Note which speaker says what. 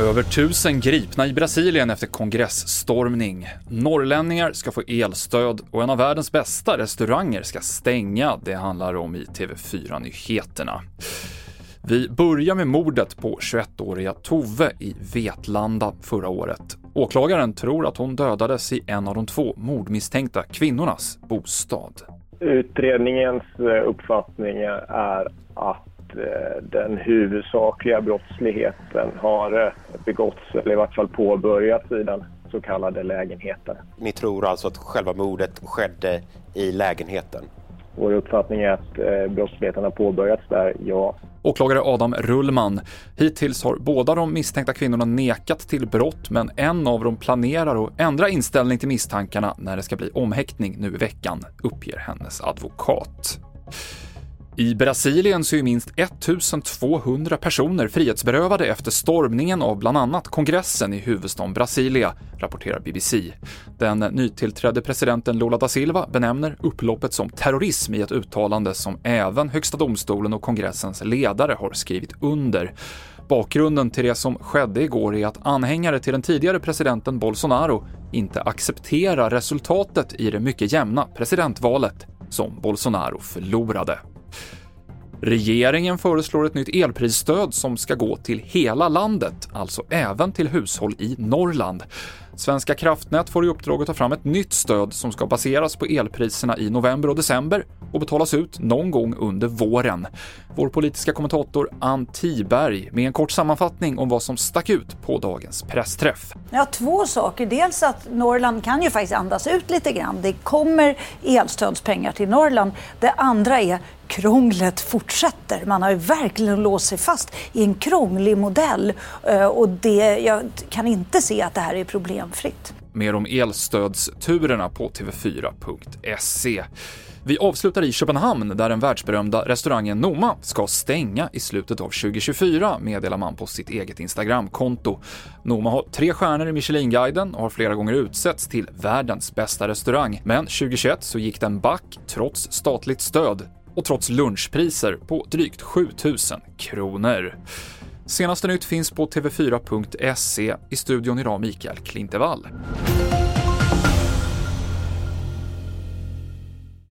Speaker 1: Över tusen gripna i Brasilien efter kongressstormning. Norrlänningar ska få elstöd och en av världens bästa restauranger ska stänga. Det handlar om i TV4-nyheterna. Vi börjar med mordet på 21-åriga Tove i Vetlanda förra året. Åklagaren tror att hon dödades i en av de två mordmisstänkta kvinnornas bostad.
Speaker 2: Utredningens eh, uppfattning är att eh, den huvudsakliga brottsligheten har eh, begåtts, eller i vart fall påbörjats i den så kallade lägenheten.
Speaker 3: Ni tror alltså att själva mordet skedde i lägenheten?
Speaker 2: Vår uppfattning är att eh, brottsligheten har påbörjats där, ja.
Speaker 1: Åklagare Adam Rullman. Hittills har båda de misstänkta kvinnorna nekat till brott, men en av dem planerar att ändra inställning till misstankarna när det ska bli omhäktning nu i veckan, uppger hennes advokat. I Brasilien så är minst 1200 personer frihetsberövade efter stormningen av bland annat kongressen i huvudstaden Brasilia, rapporterar BBC. Den nytillträdde presidenten Lula da Silva benämner upploppet som terrorism i ett uttalande som även Högsta domstolen och kongressens ledare har skrivit under. Bakgrunden till det som skedde igår är att anhängare till den tidigare presidenten Bolsonaro inte accepterar resultatet i det mycket jämna presidentvalet som Bolsonaro förlorade. Regeringen föreslår ett nytt elprisstöd som ska gå till hela landet, alltså även till hushåll i Norrland. Svenska kraftnät får i uppdrag att ta fram ett nytt stöd som ska baseras på elpriserna i november och december och betalas ut någon gång under våren. Vår politiska kommentator Ann Tiberg med en kort sammanfattning om vad som stack ut på dagens pressträff.
Speaker 4: Ja, två saker. Dels att Norrland kan ju faktiskt andas ut lite grann. Det kommer elstödspengar till Norrland. Det andra är krånglet fortsätter. Man har ju verkligen låst sig fast i en krånglig modell eh, och det, jag kan inte se att det här är problem problemfritt.
Speaker 1: Mer om elstödsturerna på tv4.se. Vi avslutar i Köpenhamn där den världsberömda restaurangen Noma ska stänga i slutet av 2024, meddelar man på sitt eget Instagramkonto. Noma har tre stjärnor i Michelinguiden och har flera gånger utsetts till världens bästa restaurang, men 2021 så gick den back trots statligt stöd och trots lunchpriser på drygt 7000 kronor. Senaste nytt finns på tv4.se. I studion idag Mikael Klintevall.